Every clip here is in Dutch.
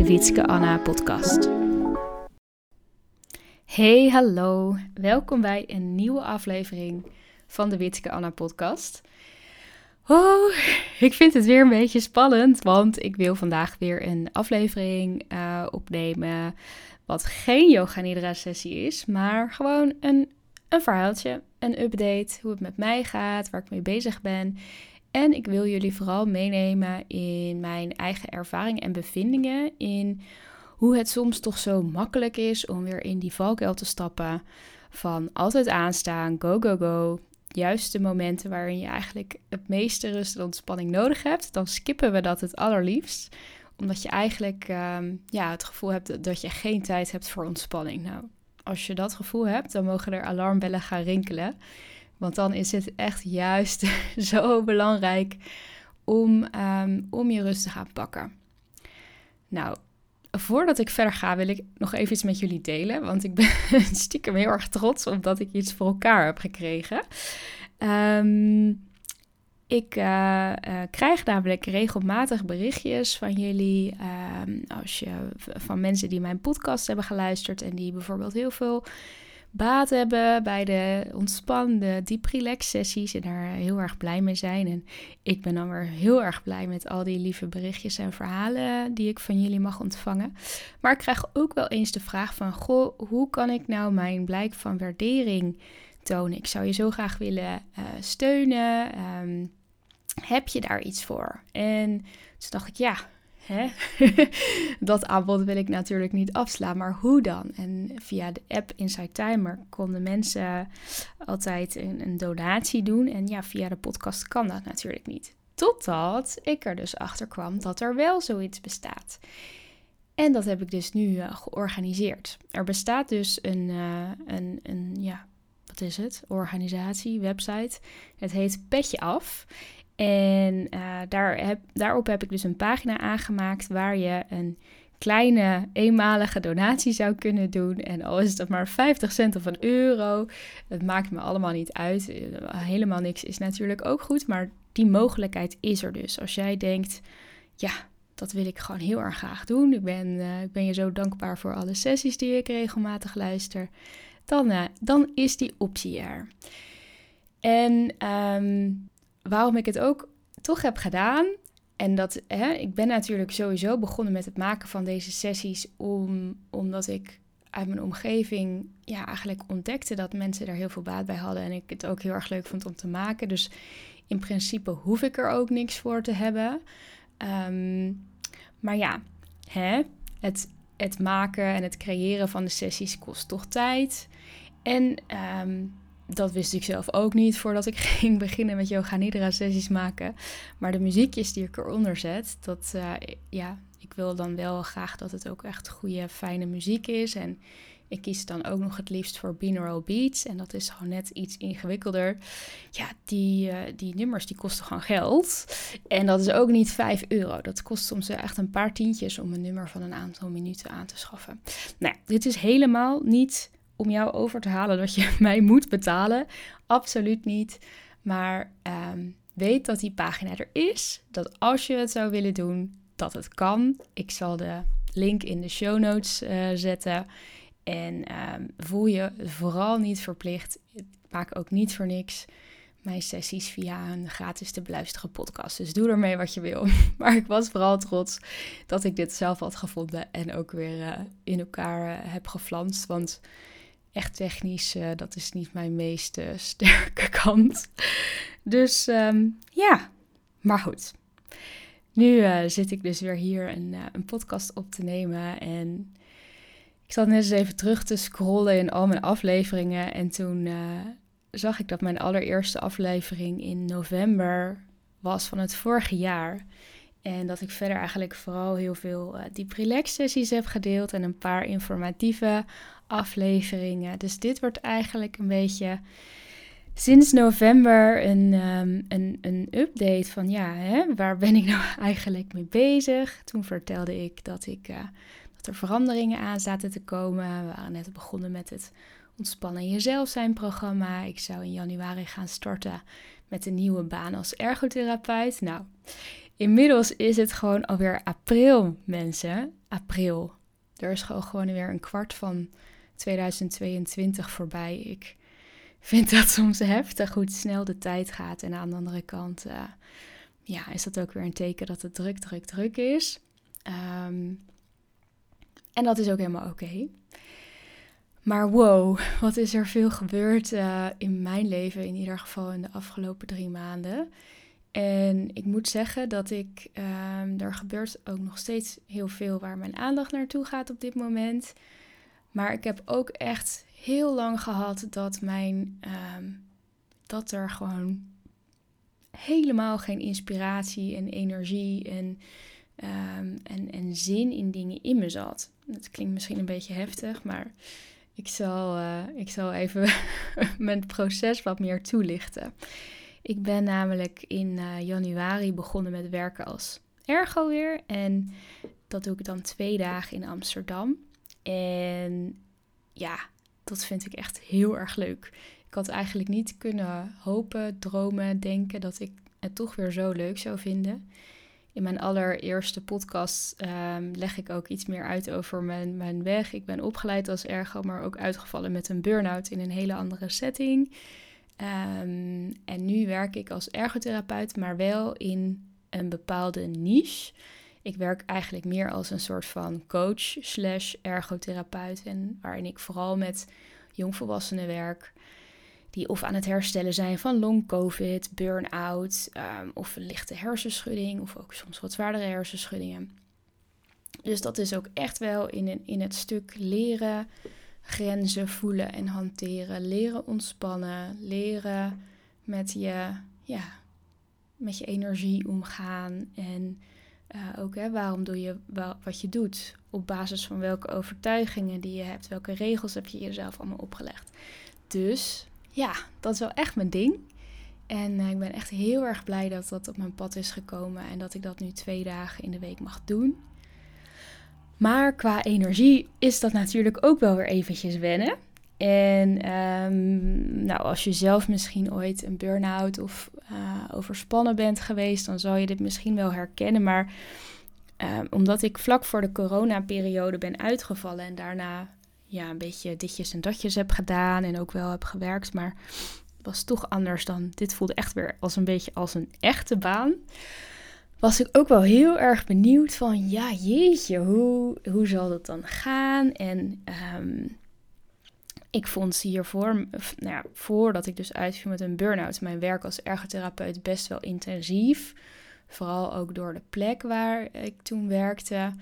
de Wietske Anna podcast. Hey, hallo. Welkom bij een nieuwe aflevering van de Wietske Anna podcast. Oh, ik vind het weer een beetje spannend, want ik wil vandaag weer een aflevering uh, opnemen wat geen yoga nidra sessie is, maar gewoon een, een verhaaltje, een update, hoe het met mij gaat, waar ik mee bezig ben en ik wil jullie vooral meenemen in mijn eigen ervaringen en bevindingen. In hoe het soms toch zo makkelijk is om weer in die valkuil te stappen. Van altijd aanstaan, go, go, go. Juist de momenten waarin je eigenlijk het meeste rust en ontspanning nodig hebt. Dan skippen we dat het allerliefst. Omdat je eigenlijk ehm, ja, het gevoel hebt dat je geen tijd hebt voor ontspanning. Nou, als je dat gevoel hebt, dan mogen er alarmbellen gaan rinkelen. Want dan is het echt juist zo belangrijk om, um, om je rust te gaan pakken. Nou, voordat ik verder ga, wil ik nog even iets met jullie delen. Want ik ben stiekem heel erg trots omdat ik iets voor elkaar heb gekregen. Um, ik uh, uh, krijg namelijk regelmatig berichtjes van jullie. Um, als je, van mensen die mijn podcast hebben geluisterd en die bijvoorbeeld heel veel baat hebben bij de ontspannende deep relax sessies en daar heel erg blij mee zijn. En ik ben dan weer heel erg blij met al die lieve berichtjes en verhalen die ik van jullie mag ontvangen. Maar ik krijg ook wel eens de vraag van, goh, hoe kan ik nou mijn blijk van waardering tonen? Ik zou je zo graag willen uh, steunen. Um, heb je daar iets voor? En toen dacht ik, ja, Hè? dat aanbod wil ik natuurlijk niet afslaan, maar hoe dan? En via de app Inside Timer konden mensen altijd een, een donatie doen. En ja, via de podcast kan dat natuurlijk niet. Totdat ik er dus achter kwam dat er wel zoiets bestaat. En dat heb ik dus nu uh, georganiseerd. Er bestaat dus een, uh, een, een, ja, wat is het? Organisatie, website. Het heet Petje Af. En uh, daar heb, daarop heb ik dus een pagina aangemaakt waar je een kleine eenmalige donatie zou kunnen doen. En al is het maar 50 cent of een euro, het maakt me allemaal niet uit. Eh, helemaal niks is natuurlijk ook goed, maar die mogelijkheid is er dus. Als jij denkt, ja, dat wil ik gewoon heel erg graag doen. Ik ben, uh, ik ben je zo dankbaar voor alle sessies die ik regelmatig luister. Dan, dan is die optie er. En um, waarom ik het ook toch heb gedaan. En dat, hè, ik ben natuurlijk sowieso begonnen met het maken van deze sessies om, omdat ik uit mijn omgeving ja, eigenlijk ontdekte dat mensen er heel veel baat bij hadden. En ik het ook heel erg leuk vond om te maken. Dus in principe hoef ik er ook niks voor te hebben. Um, maar ja, hè, het, het maken en het creëren van de sessies kost toch tijd. En um, dat wist ik zelf ook niet voordat ik ging beginnen met yoga nidra sessies maken. Maar de muziekjes die ik eronder zet, dat uh, ja, ik wil dan wel graag dat het ook echt goede, fijne muziek is. En ik kies dan ook nog het liefst voor binaural beats. En dat is gewoon net iets ingewikkelder. Ja, die, uh, die nummers die kosten gewoon geld. En dat is ook niet 5 euro. Dat kost soms echt een paar tientjes om een nummer van een aantal minuten aan te schaffen. Nou dit is helemaal niet om jou over te halen dat je mij moet betalen. Absoluut niet. Maar ehm, weet dat die pagina er is. Dat als je het zou willen doen, dat het kan. Ik zal de link in de show notes uh, zetten. En um, voel je vooral niet verplicht. Maak ook niet voor niks mijn sessies via een gratis te beluisteren podcast. Dus doe ermee wat je wil. Maar ik was vooral trots dat ik dit zelf had gevonden en ook weer uh, in elkaar uh, heb geflanst. Want echt technisch, uh, dat is niet mijn meest uh, sterke kant. Dus um, ja, maar goed. Nu uh, zit ik dus weer hier een, een, podcast op te nemen. En ik zat net eens even terug te scrollen in al mijn afleveringen. En toen zag ik dat mijn allereerste aflevering in november was van het vorige jaar. En dat ik verder eigenlijk vooral heel veel uh, deep relax sessies heb gedeeld en een paar informatieve afleveringen. Dus dit wordt eigenlijk een beetje sinds november een, um, een, een update van ja, hè, waar ben ik nou eigenlijk mee bezig? Toen vertelde ik dat, ik, uh, dat er veranderingen aan zaten te komen. We waren net begonnen met het Ontspannen Jezelf zijn programma. Ik zou in januari gaan starten met een nieuwe baan als ergotherapeut. Nou, inmiddels is het gewoon alweer april, mensen. April. Er is gewoon weer een kwart van 2022 voorbij. Ik vind dat soms heftig hoe snel de tijd gaat. En aan de andere kant uh, ja, is dat ook weer een teken dat het druk, druk, druk is. Um, en dat is ook helemaal oké. Maar wow, wat is er veel gebeurd uh, in mijn leven, in ieder geval in de afgelopen drie maanden. En ik moet zeggen dat ik, um, er gebeurt ook nog steeds heel veel waar mijn aandacht naartoe gaat op dit moment. Maar ik heb ook echt heel lang gehad dat mijn, um, dat er gewoon helemaal geen inspiratie en energie en, um, en, en zin in dingen in me zat. Dat klinkt misschien een beetje heftig, maar ik zal, uh, ik zal even mijn proces wat meer toelichten. Ik ben namelijk in uh, januari begonnen met werken als ergo weer. En dat doe ik dan twee dagen in Amsterdam. En ja, dat vind ik echt heel erg leuk. Ik had eigenlijk niet kunnen hopen, dromen, denken dat ik het toch weer zo leuk zou vinden. In mijn allereerste podcast ehm, leg ik ook iets meer uit over mijn, mijn weg. Ik ben opgeleid als ergo, maar ook uitgevallen met een burn-out in een hele andere setting. Um, en nu werk ik als ergotherapeut, maar wel in een bepaalde niche. Ik werk eigenlijk meer als een soort van coach slash ergotherapeut. En waarin ik vooral met jongvolwassenen werk die of aan het herstellen zijn van long-covid, burn-out um, of een lichte hersenschudding of ook soms wat zwaardere hersenschuddingen. Dus dat is ook echt wel in, in het stuk leren, grenzen voelen en hanteren, leren ontspannen, leren met je, ja, met je energie omgaan en uh, ook hè, waarom doe je wat je doet, op basis van welke overtuigingen die je hebt, welke regels heb je jezelf allemaal opgelegd. Dus ja, dat is wel echt mijn ding. En uh, ik ben echt heel erg blij dat dat op mijn pad is gekomen en dat ik dat nu twee dagen in de week mag doen. Maar qua energie is dat natuurlijk ook wel weer eventjes wennen. En um, nou, als je zelf misschien ooit een burn-out of uh, overspannen bent geweest, dan zal je dit misschien wel herkennen. Maar um, omdat ik vlak voor de coronaperiode ben uitgevallen en daarna ja, een beetje ditjes en datjes heb gedaan en ook wel heb gewerkt. Maar het was toch anders dan. Dit voelde echt weer als een beetje als een echte baan. Was ik ook wel heel erg benieuwd van, ja, jeetje, hoe, hoe zal dat dan gaan? En um, ik vond hiervoor, nou ja, voordat ik dus uitviel met een burn-out, mijn werk als ergotherapeut best wel intensief. Vooral ook door de plek waar ik toen werkte.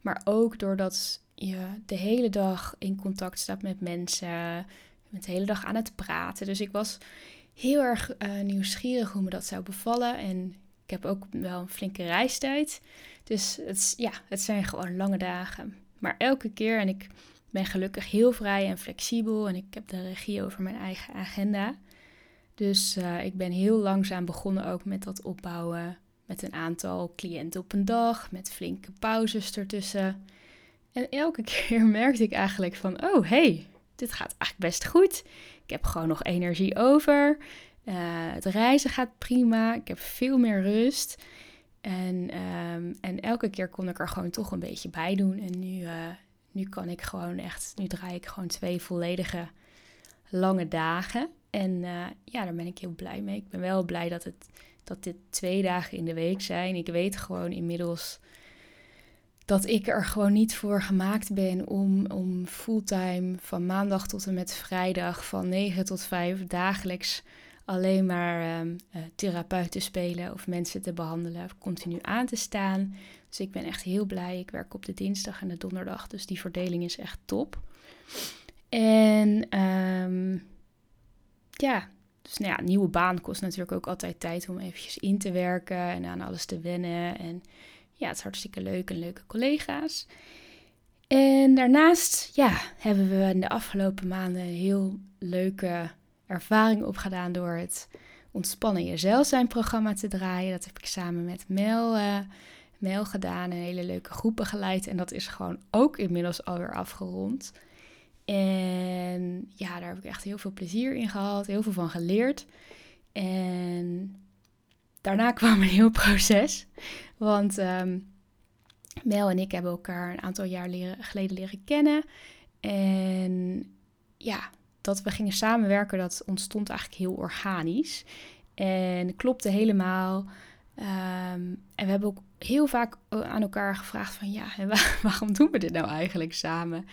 Maar ook doordat je de hele dag in contact staat met mensen, met de hele dag aan het praten. Dus ik was heel erg uh, nieuwsgierig hoe me dat zou bevallen. En ik heb ook wel een flinke reistijd. Dus het, ja, het zijn gewoon lange dagen. Maar elke keer, en ik ben gelukkig heel vrij en flexibel en ik heb de regie over mijn eigen agenda. Dus uh, ik ben heel langzaam begonnen ook met dat opbouwen met een aantal cliënten op een dag, met flinke pauzes ertussen. En elke keer merkte ik eigenlijk van, oh hey, dit gaat eigenlijk best goed. Ik heb gewoon nog energie over. Uh, het reizen gaat prima. Ik heb veel meer rust. En, um, en elke keer kon ik er gewoon toch een beetje bij doen. En nu, uh, nu kan ik gewoon echt, nu draai ik gewoon twee volledige lange dagen. En uh, ja, daar ben ik heel blij mee. Ik ben wel blij dat, het, dat dit twee dagen in de week zijn. Ik weet gewoon inmiddels dat ik er gewoon niet voor gemaakt ben om, om fulltime van maandag tot en met vrijdag van 9 tot 5 dagelijks alleen maar um, uh, therapeut te spelen of mensen te behandelen, continu aan te staan. Dus ik ben echt heel blij. Ik werk op de dinsdag en de donderdag, dus die verdeling is echt top. En um, ja, dus nou ja, nieuwe baan kost natuurlijk ook altijd tijd om eventjes in te werken en aan alles te wennen. En ja, het is hartstikke leuk en leuke collega's. En daarnaast ja, hebben we in de afgelopen maanden heel leuke ervaring opgedaan door het Ontspannen Jezelf zijn programma te draaien. Dat heb ik samen met Mel, uh, Mel gedaan. Een hele leuke groep begeleid. En dat is gewoon ook inmiddels alweer afgerond. En ja, daar heb ik echt heel veel plezier in gehad. Heel veel van geleerd. En daarna kwam een heel proces. Want um, Mel en ik hebben elkaar een aantal jaar leren, geleden leren kennen. En ja, dat we gingen samenwerken, dat ontstond eigenlijk heel organisch. En klopte helemaal. Ehm, en we hebben ook heel vaak aan elkaar gevraagd van ja, waarom doen we dit nou eigenlijk samen?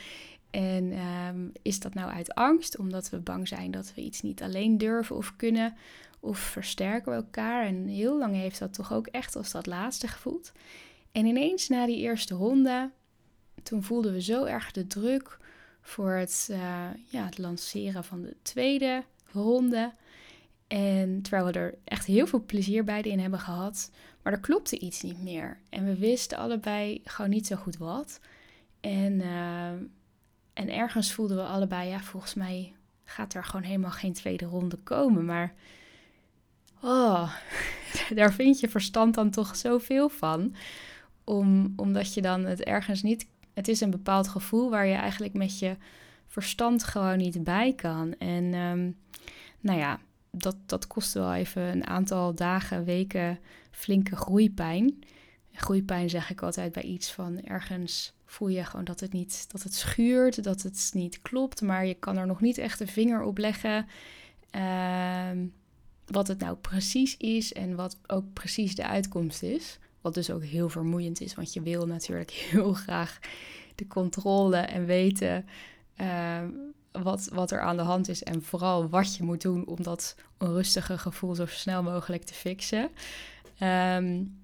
En ehm, is dat nou uit angst, omdat we bang zijn dat we iets niet alleen durven of kunnen? Of versterken we elkaar? En heel lang heeft dat toch ook echt als dat laatste gevoeld. En ineens na die eerste ronde, toen voelden we zo erg de druk voor het, uh, ja, het lanceren van de tweede ronde. En terwijl we er echt heel veel plezier bij in hebben gehad, maar er klopte iets niet meer. En we wisten allebei gewoon niet zo goed wat. En, uh, en ergens voelden we allebei, ja, volgens mij gaat er gewoon helemaal geen tweede ronde komen. Maar oh, daar vind je verstand dan toch zoveel van. Om, omdat je dan het ergens niet het is een bepaald gevoel waar je eigenlijk met je verstand gewoon niet bij kan. En um, nou ja, dat, dat kost wel even een aantal dagen, weken flinke groeipijn. Groeipijn zeg ik altijd bij iets van ergens voel je gewoon dat het niet, dat het schuurt, dat het niet klopt, maar je kan er nog niet echt een vinger op leggen. Um, wat het nou precies is en wat ook precies de uitkomst is. Wat dus ook heel vermoeiend is, want je wil natuurlijk heel graag de controle en weten uh, wat, wat er aan de hand is. En vooral wat je moet doen om dat onrustige gevoel zo snel mogelijk te fixen. Um,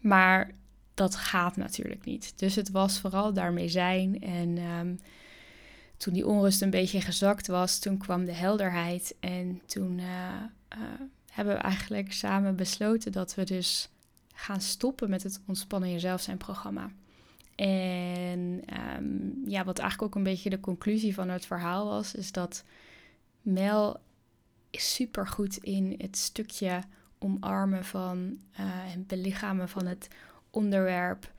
maar dat gaat natuurlijk niet. Dus het was vooral daarmee zijn. En um, toen die onrust een beetje gezakt was, toen kwam de helderheid. En toen uh, uh, hebben we eigenlijk samen besloten dat we dus gaan stoppen met het Ontspannen Jezelf zijn programma. En um, ja, wat eigenlijk ook een beetje de conclusie van het verhaal was, is dat Mel is super goed in het stukje omarmen van uh, en belichamen van het onderwerp,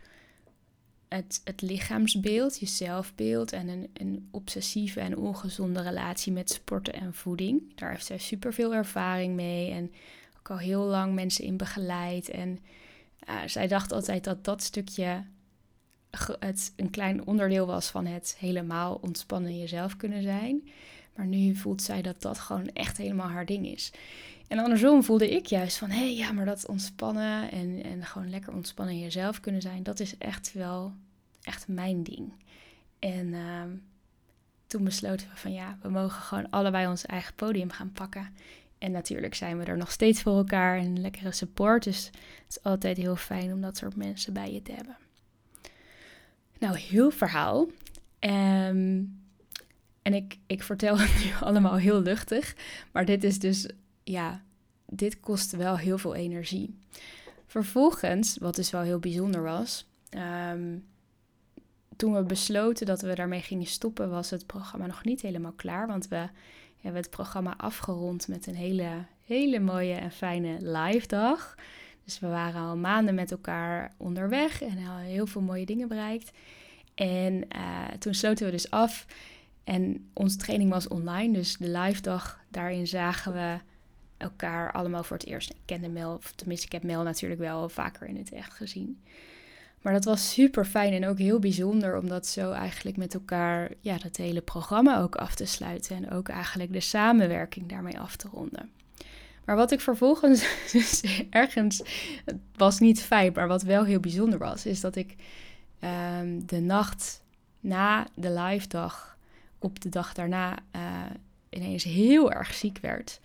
het, het lichaamsbeeld, je zelfbeeld en een, een obsessieve en ongezonde relatie met sporten en voeding. Daar heeft zij super veel ervaring mee en ook al heel lang mensen in begeleid. En zij dacht altijd dat dat stukje het een klein onderdeel was van het helemaal ontspannen jezelf kunnen zijn. Maar nu voelt zij dat dat gewoon echt helemaal haar ding is. En andersom voelde ik juist van, hé, hey, ja, maar dat ontspannen en, en gewoon lekker ontspannen jezelf kunnen zijn, dat is echt wel echt mijn ding. En uh, toen besloten we van, ja, we mogen gewoon allebei ons eigen podium gaan pakken. En natuurlijk zijn we er nog steeds voor elkaar en lekkere support. Dus het is altijd heel fijn om dat soort mensen bij je te hebben. Nou, heel verhaal. Um, en ik, ik vertel het nu allemaal heel luchtig. Maar dit is dus, ja, dit kost wel heel veel energie. Vervolgens, wat dus wel heel bijzonder was. Um, toen we besloten dat we daarmee gingen stoppen, was het programma nog niet helemaal klaar. Want we hebben het programma afgerond met een hele, hele mooie en fijne live dag. Dus we waren al maanden met elkaar onderweg en al heel veel mooie dingen bereikt. En uh, toen sloten we dus af. En onze training was online, dus de live dag, daarin zagen we elkaar allemaal voor het eerst. Ik kende Mel, of tenminste ik heb Mel natuurlijk wel vaker in het echt gezien. Maar dat was super fijn en ook heel bijzonder om dat zo eigenlijk met elkaar, ja, dat hele programma ook af te sluiten. En ook eigenlijk de samenwerking daarmee af te ronden. Maar wat ik vervolgens dus ergens, was niet fijn, maar wat wel heel bijzonder was, is dat ik um, de nacht na de live dag, op de dag daarna, uh, ineens heel erg ziek werd.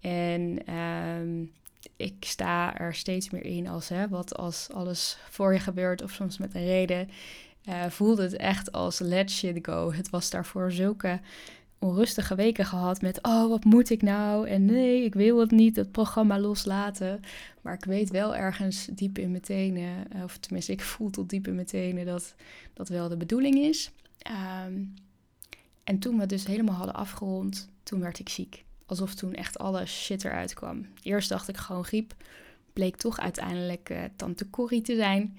En um, ik sta er steeds meer in als hè, wat als alles voor je gebeurt of soms met een reden. Uh, voelde het echt als let shit go. Het was daarvoor zulke onrustige weken gehad met, oh, wat moet ik nou? En nee, ik wil het niet, het programma loslaten. Maar ik weet wel ergens diep in mijn tenen, of tenminste, ik voel tot diep in mijn tenen dat dat wel de bedoeling is. Ehm, en toen we dus helemaal hadden afgerond, toen werd ik ziek. Alsof toen echt alle shit eruit kwam. Eerst dacht ik gewoon griep. Bleek toch uiteindelijk uh, tante Corrie te zijn.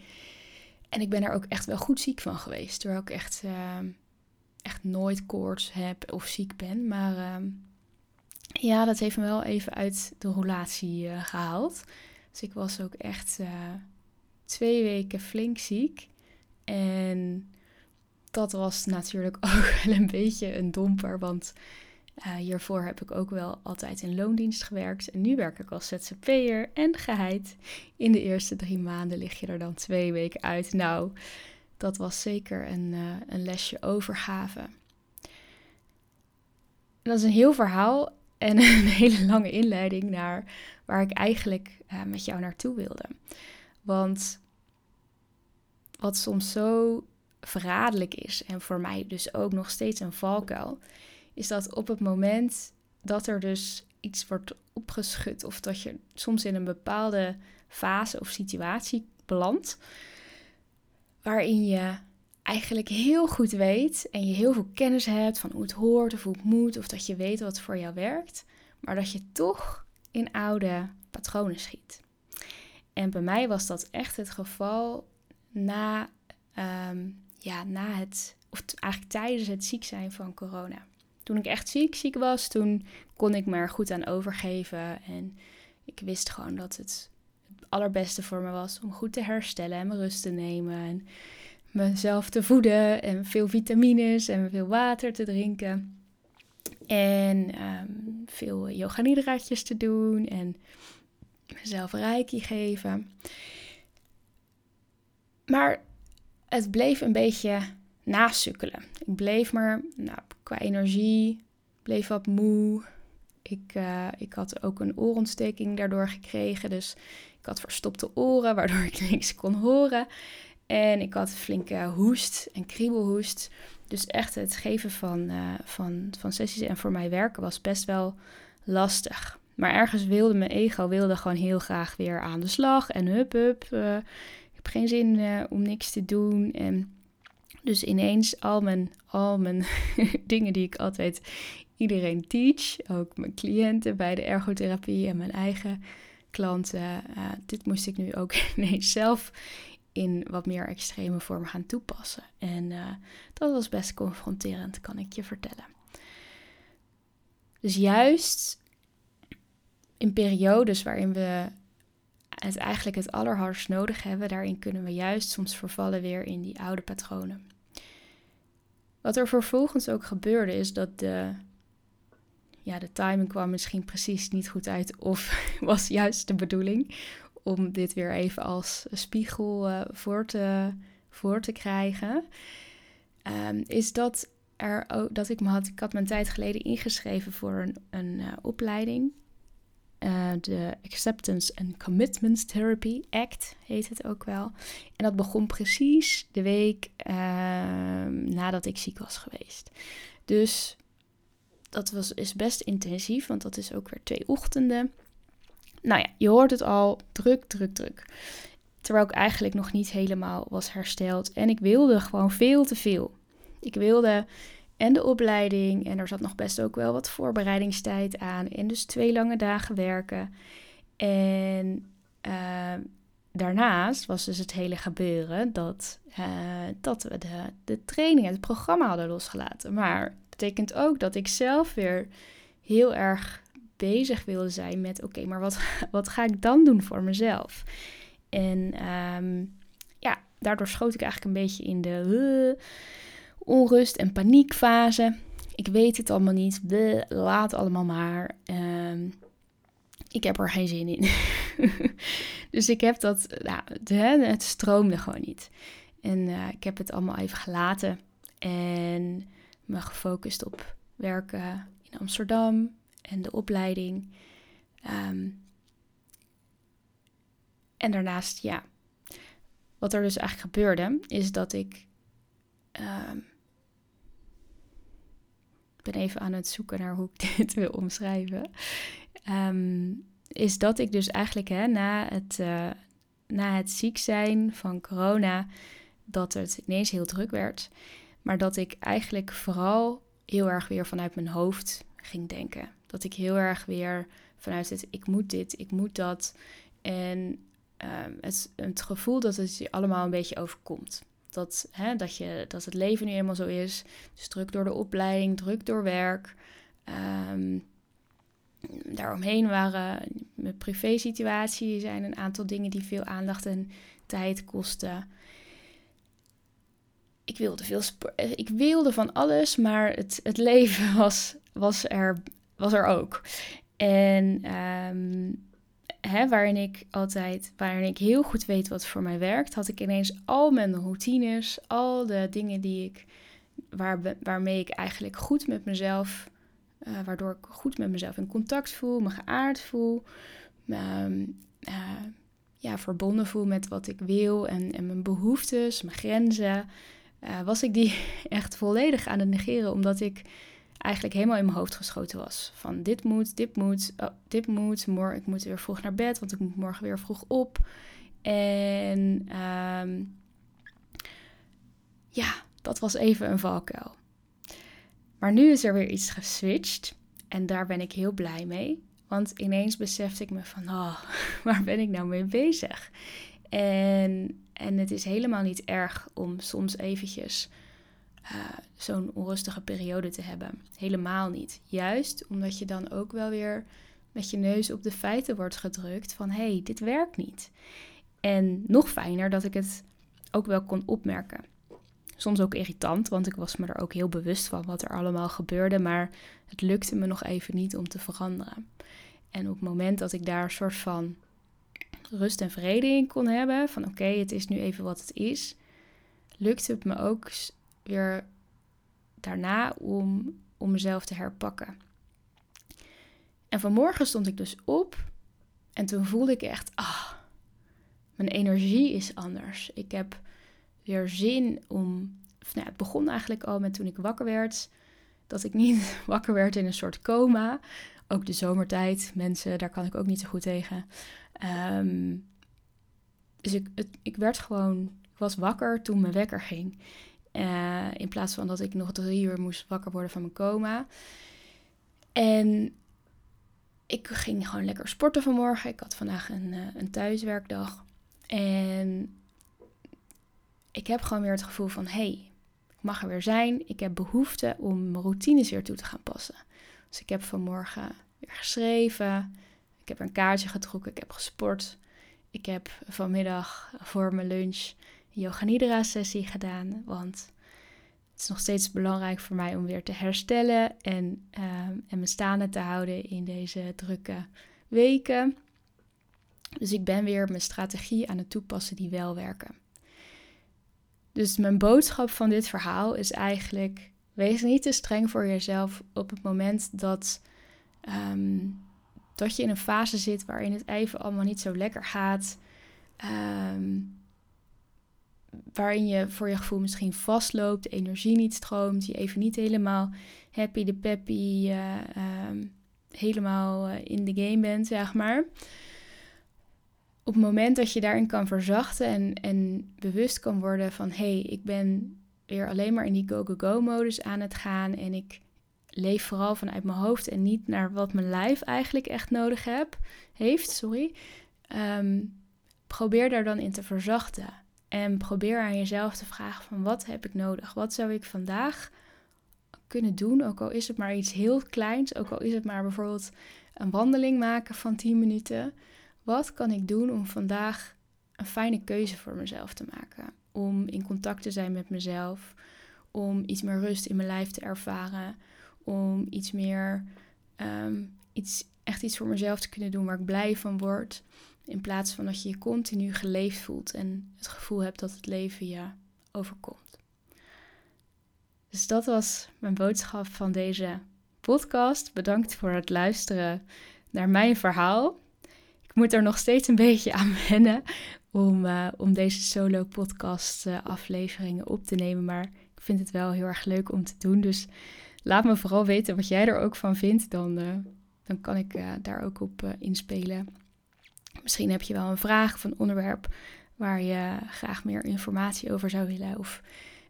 En ik ben er ook echt wel goed ziek van geweest. Terwijl ik echt, ehm, echt nooit koorts heb of ziek ben. Maar ehm, ja, dat heeft me wel even uit de relatie uh, gehaald. Dus ik was ook echt twee weken flink ziek. En dat was natuurlijk ook wel een beetje een domper. Want uh, hiervoor heb ik ook wel altijd in loondienst gewerkt. En nu werk ik als ZZP'er en geheid. In de eerste drie maanden lig je er dan twee weken uit. Nou, dat was zeker een, uh, een lesje overgave. dat is een heel verhaal en een hele lange inleiding naar waar ik eigenlijk uh, met jou naartoe wilde. Want wat soms zo verraderlijk is en voor mij dus ook nog steeds een valkuil, is dat op het moment dat er dus iets wordt opgeschud of dat je soms in een bepaalde fase of situatie belandt, waarin je eigenlijk heel goed weet en je heel veel kennis hebt van hoe het hoort of hoe het moet of dat je weet wat voor jou werkt, maar dat je toch in oude patronen schiet. En bij mij was dat echt het geval na, um, ja, na het, of eigenlijk tijdens het ziek zijn van corona. Toen ik echt ziek, ziek was, toen kon ik me er goed aan overgeven. En ik wist gewoon dat het het allerbeste voor me was om goed te herstellen en me rust te nemen. En mezelf te voeden en veel vitamines en veel water te drinken. En um, veel yoga nidraatjes te doen en mezelf reiki geven. Maar het bleef een beetje nasukkelen. Ik bleef maar nou, qua energie, bleef wat moe. Ik, uh, ik had ook een oorontsteking daardoor gekregen. Dus ik had verstopte oren, waardoor ik niks kon horen. En ik had flinke hoest en kriebelhoest. Dus echt het geven van, uh, van, van sessies en voor mij werken was best wel lastig. Maar ergens wilde mijn ego wilde gewoon heel graag weer aan de slag. En hup, hup. Uh, ik heb geen zin om niks te doen. En dus ineens al mijn, al mijn dingen die ik altijd iedereen teach, ook mijn cliënten bij de ergotherapie en mijn eigen klanten, uh, dit moest ik nu ook ineens zelf in wat meer extreme vorm gaan toepassen. En uh, dat was best confronterend, kan ik je vertellen. Dus juist in periodes waarin we het eigenlijk het allerhardst nodig hebben, daarin kunnen we juist soms vervallen weer in die oude patronen. Wat er vervolgens ook gebeurde is dat de, ja, de timing kwam misschien precies niet goed uit of was juist de bedoeling om dit weer even als spiegel uh, voor, te, voor te krijgen. Um, is dat, er dat ik me had, ik had mijn tijd geleden ingeschreven voor een, een uh, opleiding de Acceptance and Commitment Therapy Act heet het ook wel. En dat begon precies de week uh, nadat ik ziek was geweest. Dus dat was, is best intensief, want dat is ook weer twee ochtenden. Nou ja, je hoort het al, druk, druk, druk. Terwijl ik eigenlijk nog niet helemaal was hersteld. En ik wilde gewoon veel te veel. Ik wilde en de opleiding. En er zat nog best ook wel wat voorbereidingstijd aan. En dus twee lange dagen werken. En uh, daarnaast was dus het hele gebeuren dat, uh, dat we de, de training, het programma hadden losgelaten. Maar het betekent ook dat ik zelf weer heel erg bezig wilde zijn met: oké, maar wat, wat ga ik dan doen voor mezelf? En um, ja, daardoor schoot ik eigenlijk een beetje in de. Onrust en paniekfase. Ik weet het allemaal niet. Bleh, laat allemaal maar. Uh, ik heb er geen zin in. dus ik heb dat, nou, het stroomde gewoon niet. En uh, ik heb het allemaal even gelaten en me gefocust op werken in Amsterdam en de opleiding. Um, en daarnaast, ja, wat er dus eigenlijk gebeurde, is dat ik um, ik ben even aan het zoeken naar hoe ik dit wil omschrijven. Ehm, is dat ik dus eigenlijk hè, na, het, uh, na het ziek zijn van corona, dat het ineens heel druk werd. Maar dat ik eigenlijk vooral heel erg weer vanuit mijn hoofd ging denken. Dat ik heel erg weer vanuit het ik moet dit, ik moet dat. En um, het, het gevoel dat het je allemaal een beetje overkomt. Dat, hè, dat, je, dat het leven nu eenmaal zo is. Dus druk door de opleiding, druk door werk. Um, daaromheen waren mijn privé-situatie zijn een aantal dingen die veel aandacht en tijd kosten. Ik wilde, veel ik wilde van alles, maar het, het leven was, was, er, was er ook. En um, hè, waarin ik altijd, waarin ik heel goed weet wat voor mij werkt, had ik ineens al mijn routines, al de dingen die ik, waar, waarmee ik eigenlijk goed met mezelf, uh, waardoor ik goed met mezelf in contact voel, me geaard voel, me, uh, ja, verbonden voel met wat ik wil en, en mijn behoeftes, mijn grenzen, uh, was ik die echt volledig aan het negeren, omdat ik eigenlijk helemaal in mijn hoofd geschoten was. Van dit moet, dit moet, oh, dit moet. Morgen, ik moet weer vroeg naar bed, want ik moet morgen weer vroeg op. En ehm, ja, dat was even een valkuil. Maar nu is er weer iets geswitcht en daar ben ik heel blij mee. Want ineens besefte ik me van, oh, waar ben ik nou mee bezig? En, en het is helemaal niet erg om soms eventjes uh, zo'n onrustige periode te hebben. Helemaal niet. Juist omdat je dan ook wel weer met je neus op de feiten wordt gedrukt van hé, hey, dit werkt niet. En nog fijner dat ik het ook wel kon opmerken. Soms ook irritant, want ik was me er ook heel bewust van wat er allemaal gebeurde, maar het lukte me nog even niet om te veranderen. En op het moment dat ik daar een soort van rust en vrede in kon hebben, van oké, het is nu even wat het is, lukte het me ook weer daarna om, om mezelf te herpakken. En vanmorgen stond ik dus op en toen voelde ik echt, ah, mijn energie is anders. Ik heb weer zin om, nou, het begon eigenlijk al met toen ik wakker werd, dat ik niet wakker werd in een soort coma. Ook de zomertijd, mensen, daar kan ik ook niet zo goed tegen. Ehm, dus ik, het, ik werd gewoon, ik was wakker toen mijn wekker ging. Uh, in plaats van dat ik nog drie uur moest wakker worden van mijn coma. En ik ging gewoon lekker sporten vanmorgen. Ik had vandaag een, uh, een thuiswerkdag. En ik heb gewoon weer het gevoel van: hé, hey, ik mag er weer zijn. Ik heb behoefte om mijn routines weer toe te gaan passen. Dus ik heb vanmorgen weer geschreven. Ik heb een kaartje getrokken. Ik heb gesport. Ik heb vanmiddag voor mijn lunch yoga nidra sessie gedaan. Want het is nog steeds belangrijk voor mij om weer te herstellen en, uh, en me staande te houden in deze drukke weken. Dus ik ben weer mijn strategie aan het toepassen die wel werken. Dus mijn boodschap van dit verhaal is eigenlijk: wees niet te streng voor jezelf op het moment dat, um, dat je in een fase zit waarin het even allemaal niet zo lekker gaat. Um, waarin je voor je gevoel misschien vastloopt, de energie niet stroomt, je even niet helemaal happy de peppy, uh, helemaal eh, in de game bent, zeg maar. Op het moment dat je daarin kan verzachten en, en bewust kan worden van hé, hey, ik ben weer alleen maar in die go-go-go-modus aan het gaan en ik leef vooral vanuit mijn hoofd en niet naar wat mijn lijf eigenlijk echt nodig heb, heeft. Sorry. Ehm, probeer daar dan in te verzachten. En probeer aan jezelf te vragen van wat heb ik nodig? Wat zou ik vandaag kunnen doen? Ook al is het maar iets heel kleins, ook al is het maar bijvoorbeeld een wandeling maken van 10 minuten. Wat kan ik doen om vandaag een fijne keuze voor mezelf te maken? Om in contact te zijn met mezelf, om iets meer rust in mijn lijf te ervaren, om iets meer, ehm, iets, echt iets voor mezelf te kunnen doen waar ik blij van word. In plaats van dat je je continu geleefd voelt en het gevoel hebt dat het leven je overkomt. Dus dat was mijn boodschap van deze podcast. Bedankt voor het luisteren naar mijn verhaal. Ik moet er nog steeds een beetje aan wennen om, uh, om deze solo podcast uh, afleveringen op te nemen. Maar ik vind het wel heel erg leuk om te doen. Dus laat me vooral weten wat jij er ook van vindt. Dan, dan kan ik daar ook op inspelen. Misschien heb je wel een vraag of een onderwerp waar je graag meer informatie over zou willen of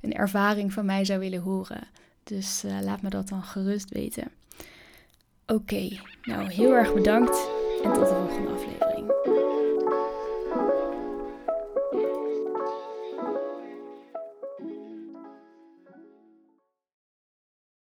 een ervaring van mij zou willen horen. Dus uh, laat me dat dan gerust weten. Oké, nou heel erg bedankt en tot de volgende aflevering.